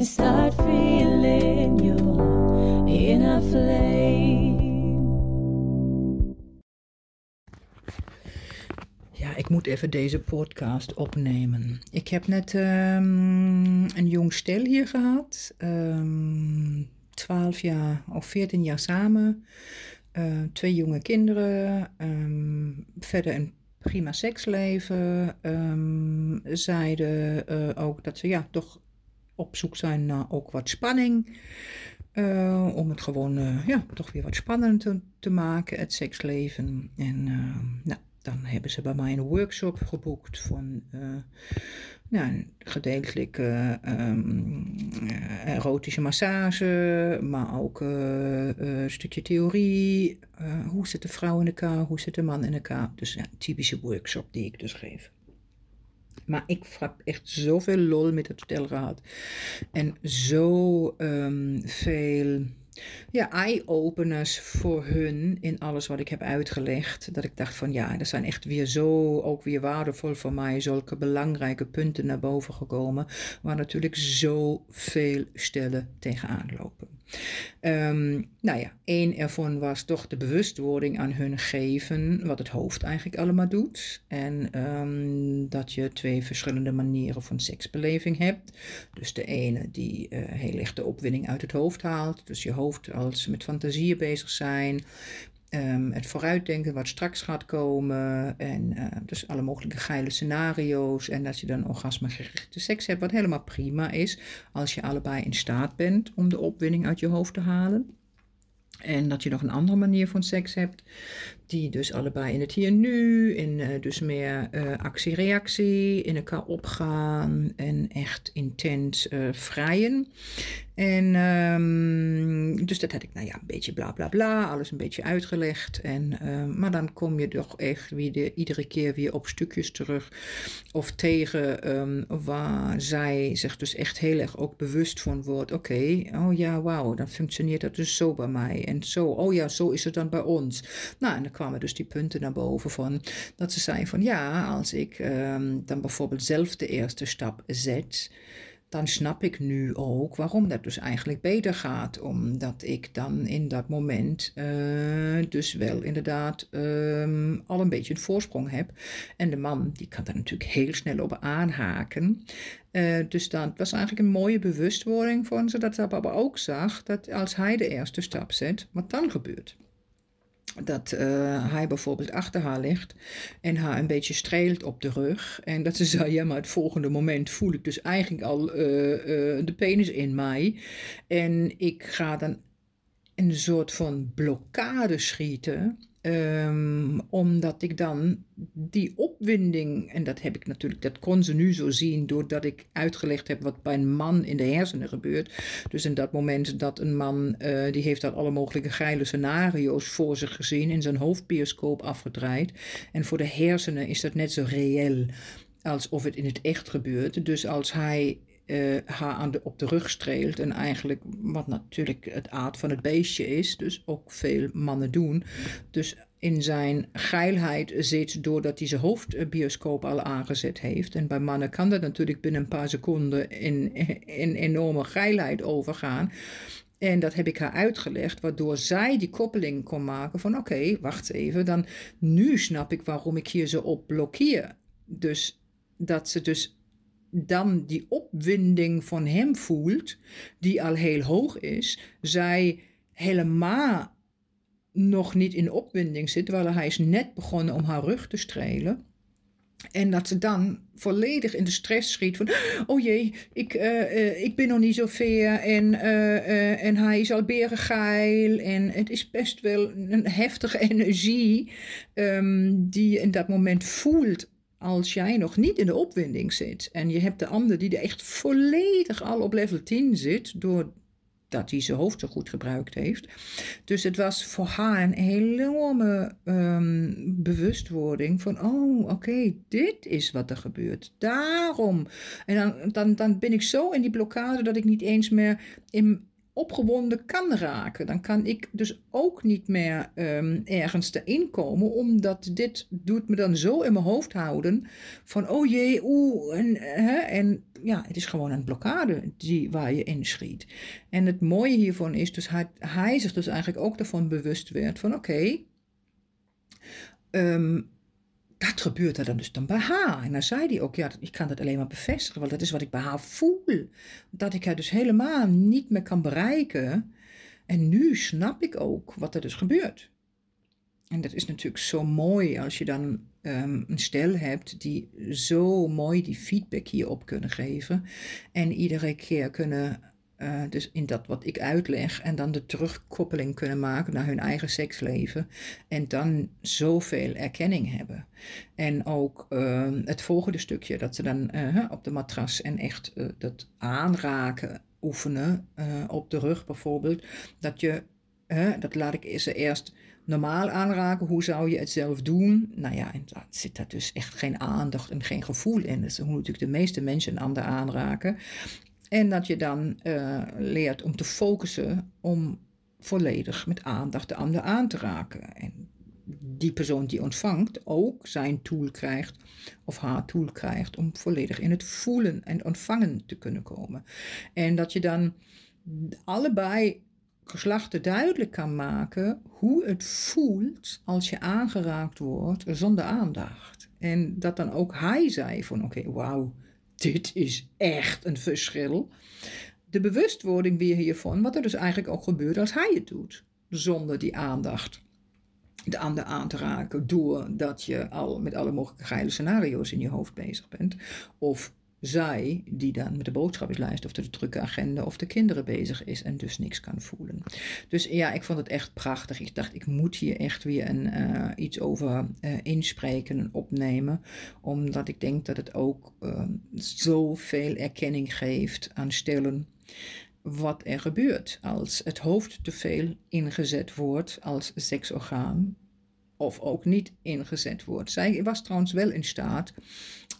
and start feeling your inner flame. Ja, ik moet even deze podcast opnemen. Ik heb net ehm, een jong stel hier gehad. ehm 12 jaar of 14 jaar samen. Eh, twee jonge kinderen. ehm, verder een prima seksleven. zeiden eh, ook dat ze ja, toch op zoek zijn naar ook wat spanning. Eh, om het gewoon eh, ja, toch weer wat spannender te, te maken, het seksleven. En eh, nou, dan hebben ze bij mij een workshop geboekt van nou, een gedeeltelijk eh, ehm, eh, erotische massage, maar ook een stukje theorie. Hoe zit de vrouw in elkaar, hoe zit de man in elkaar. Dus ja, een typische workshop die ik dus geef. Maar ik heb echt zoveel lol met het stel gehad. En zo ehm, veel ja, eye-openers voor hun in alles wat ik heb uitgelegd. Dat ik dacht van ja, er zijn echt weer zo, ook weer waardevol voor mij, zulke belangrijke punten naar boven gekomen. Waar natuurlijk zoveel stellen tegenaan lopen. Ehm, nou ja, één ervan was toch de bewustwording aan hun geven wat het hoofd eigenlijk allemaal doet. En ehm, dat je twee verschillende manieren van seksbeleving hebt. Dus de ene die eh, heel erg de opwinding uit het hoofd haalt. Dus je hoofd als met fantasieën bezig zijn. Ehm, het vooruitdenken wat straks gaat komen. En eh, dus alle mogelijke geile scenario's. En dat je dan orgasmegerichte seks hebt, wat helemaal prima is. Als je allebei in staat bent om de opwinding uit je hoofd te halen. En dat je nog een andere manier van seks hebt, die dus allebei in het hier en nu, in eh, dus meer eh, actie-reactie, in elkaar opgaan en echt intens eh, vrijen. En ehm, dus dat had ik, nou ja, een beetje bla bla bla, alles een beetje uitgelegd. En, ehm, maar dan kom je toch echt weer de, iedere keer weer op stukjes terug of tegen ehm, waar zij zich dus echt heel erg ook bewust van wordt. Oké, oh ja, wauw, dan functioneert dat dus zo bij mij. En zo, oh ja, zo is het dan bij ons. Nou, en dan kwamen dus die punten naar boven van dat ze zei van ja, als ik ehm, dan bijvoorbeeld zelf de eerste stap zet dan snap ik nu ook waarom dat dus eigenlijk beter gaat. Omdat ik dan in dat moment eh, dus wel inderdaad ehm, al een beetje een voorsprong heb. En de man die kan daar natuurlijk heel snel op aanhaken. Eh, dus dat was eigenlijk een mooie bewustwording van ze. Dat ze maar ook zag dat als hij de eerste stap zet, wat dan gebeurt dat uh, hij bijvoorbeeld achter haar ligt en haar een beetje streelt op de rug. En dat ze zei, ja, maar het volgende moment voel ik dus eigenlijk al uh, uh, de penis in mij. En ik ga dan een soort van blokkade schieten. Um, omdat ik dan die opwinding, en dat heb ik natuurlijk, dat kon ze nu zo zien, doordat ik uitgelegd heb wat bij een man in de hersenen gebeurt. Dus in dat moment dat een man, uh, die heeft al alle mogelijke geile scenario's voor zich gezien, in zijn hoofdbioscoop afgedraaid. En voor de hersenen is dat net zo reëel alsof het in het echt gebeurt. Dus als hij uh, haar aan de, op de rug streelt. En eigenlijk, wat natuurlijk het aard van het beestje is, dus ook veel mannen doen. Dus in zijn geilheid zit doordat hij zijn hoofdbioscoop al aangezet heeft. En bij mannen kan dat natuurlijk binnen een paar seconden in, in enorme geilheid overgaan. En dat heb ik haar uitgelegd, waardoor zij die koppeling kon maken van oké, wacht even, dan nu snap ik waarom ik hier zo op blokkeer. Dus dat ze dus dan die opwinding van hem voelt, die al heel hoog is, zij helemaal nog niet in opwinding zit, terwijl hij is net begonnen om haar rug te strelen. En dat ze dan volledig in de stress schiet van, oh jee, ik, uh, uh, ik ben nog niet zo ver en, uh, en hij is al berengeil en het is best wel een heftige energie um, die je in dat moment voelt als jij nog niet in de opwinding zit en je hebt de ander die er echt volledig al op level 10 zit, door dat hij zijn hoofd zo goed gebruikt heeft. Dus het was voor haar een enorme um, bewustwording van, oh oké, dit is wat er gebeurt. Daarom. En dan, dan, dan ben ik zo in die blokkade dat ik niet eens meer in, opgewonden kan raken. Dan kan ik dus ook niet meer um, ergens erin komen, omdat dit doet me dan zo in mijn hoofd houden van oh jee, oeh, en, hè, en ja, het is gewoon een blokkade die, waar je inschiet. En het mooie hiervan is dus hij, hij zich dus eigenlijk ook ervan bewust werd van oké, okay, um, dat gebeurt er dan dus dan bij haar. En dan zei hij ook, ja, ik kan dat alleen maar bevestigen, want dat is wat ik bij haar voel. Dat ik haar dus helemaal niet meer kan bereiken. En nu snap ik ook wat er dus gebeurt. En dat is natuurlijk zo mooi als je dan um, een stel hebt die zo mooi die feedback hierop kunnen geven. En iedere keer kunnen uh, dus in dat wat ik uitleg en dan de terugkoppeling kunnen maken naar hun eigen seksleven en dan zoveel erkenning hebben. En ook uh, het volgende stukje, dat ze dan uh, op de matras en echt uh, dat aanraken oefenen, op de rug bijvoorbeeld, dat je, dat laat ik ze eerst normaal aanraken, hoe zou je het zelf doen? Nou ja, en zit daar dus echt geen aandacht en geen gevoel in. Dus hoe natuurlijk de meeste mensen een ander aanraken. En dat je dan uh, leert om te focussen om volledig met aandacht de ander aan te raken. En die persoon die ontvangt ook zijn tool krijgt of haar tool krijgt om volledig in het voelen en ontvangen te kunnen komen. En dat je dan allebei geslachten duidelijk kan maken hoe het voelt als je aangeraakt wordt zonder aandacht. En dat dan ook hij zei van oké, wauw, dit is echt een verschil. De bewustwording weer hiervan, wat er dus eigenlijk ook gebeurt als hij het doet, zonder die aandacht de ander aan te raken, doordat je al met alle mogelijke geile scenario's in je hoofd bezig bent. Of zij die dan met de boodschappenlijst of de drukke agenda of de kinderen bezig is en dus niks kan voelen. Dus ja, ik vond het echt prachtig. Ik dacht, ik moet hier echt weer een, uh, iets over uh, inspreken en opnemen, omdat ik denk dat het ook uh, zoveel erkenning geeft aan stellen wat er gebeurt als het hoofd te veel ingezet wordt als seksorgaan of ook niet ingezet wordt. Zij was trouwens wel in staat,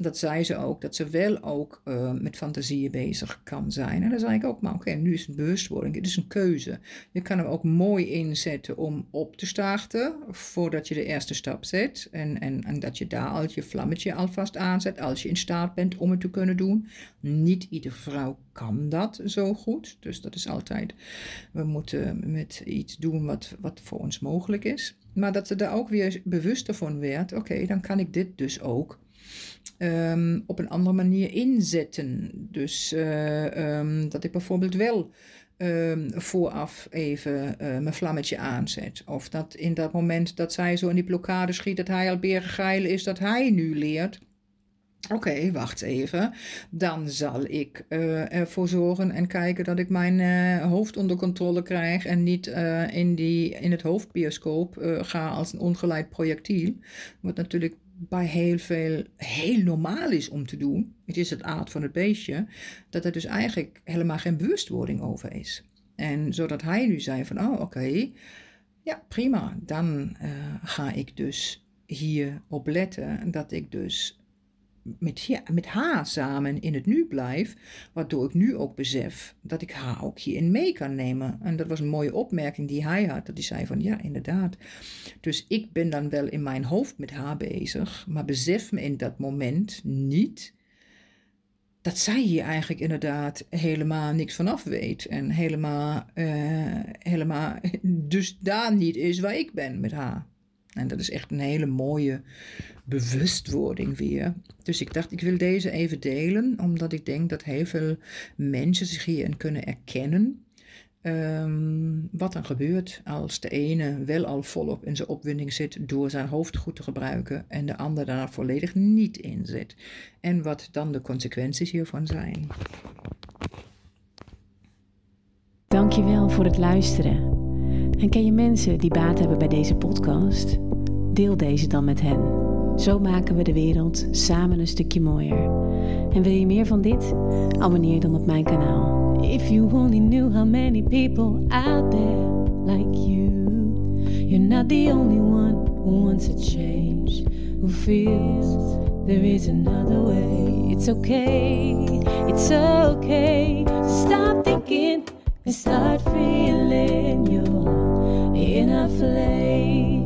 dat zei ze ook, dat ze wel ook uh, met fantasieën bezig kan zijn. En dan zei ik ook, maar oké, nu is het bewustwording, het is een keuze. Je kan hem ook mooi inzetten om op te starten, voordat je de eerste stap zet. En, en, en dat je daar al je vlammetje alvast aanzet, als je in staat bent om het te kunnen doen. Niet iedere vrouw kan dat zo goed, dus dat is altijd, we moeten met iets doen wat, wat voor ons mogelijk is. Maar dat ze daar ook weer bewuster van werd. Oké, dan kan ik dit dus ook um, op een andere manier inzetten. Dus uh, um, dat ik bijvoorbeeld wel um, vooraf even uh, mijn vlammetje aanzet. Of dat in dat moment dat zij zo in die blokkade schiet, dat hij al berengeil is, dat hij nu leert Oké, wacht even. Dan zal ik uh, ervoor zorgen en kijken dat ik mijn hoofd onder controle krijg en niet in, die, in het hoofdbioscoop ga als een ongeleid projectiel. Wat natuurlijk bij heel veel heel normaal is om te doen. Het is het aard van het beestje. Dat er dus eigenlijk helemaal geen bewustwording over is. En zodat hij nu zei van, oh oké, ja prima. Dan ga ik dus hier op letten dat ik dus met, ja, met haar samen in het nu blijf, waardoor ik nu ook besef dat ik haar ook hierin mee kan nemen. En dat was een mooie opmerking die hij had, dat hij zei van ja, inderdaad. Dus ik ben dan wel in mijn hoofd met haar bezig, maar besef me in dat moment niet dat zij hier eigenlijk inderdaad helemaal niks vanaf weet en helemaal, uh, helemaal dus daar niet is waar ik ben met haar. En dat is echt een hele mooie bewustwording weer. Dus ik dacht, ik wil deze even delen, omdat ik denk dat heel veel mensen zich hierin kunnen erkennen. Um, wat er gebeurt als de ene wel al volop in zijn opwinding zit door zijn hoofd goed te gebruiken en de ander daar volledig niet in zit. En wat dan de consequenties hiervan zijn. Dankjewel voor het luisteren. En ken je mensen die baat hebben bij deze podcast? Deel deze dan met hen. Zo maken we de wereld samen een stukje mooier. En wil je meer van dit? Abonneer dan op mijn kanaal. If you only knew how many people out there like you, you're not the only one who wants a change, who feels there is another way. It's okay, it's okay to stop thinking and start feeling. in a flame.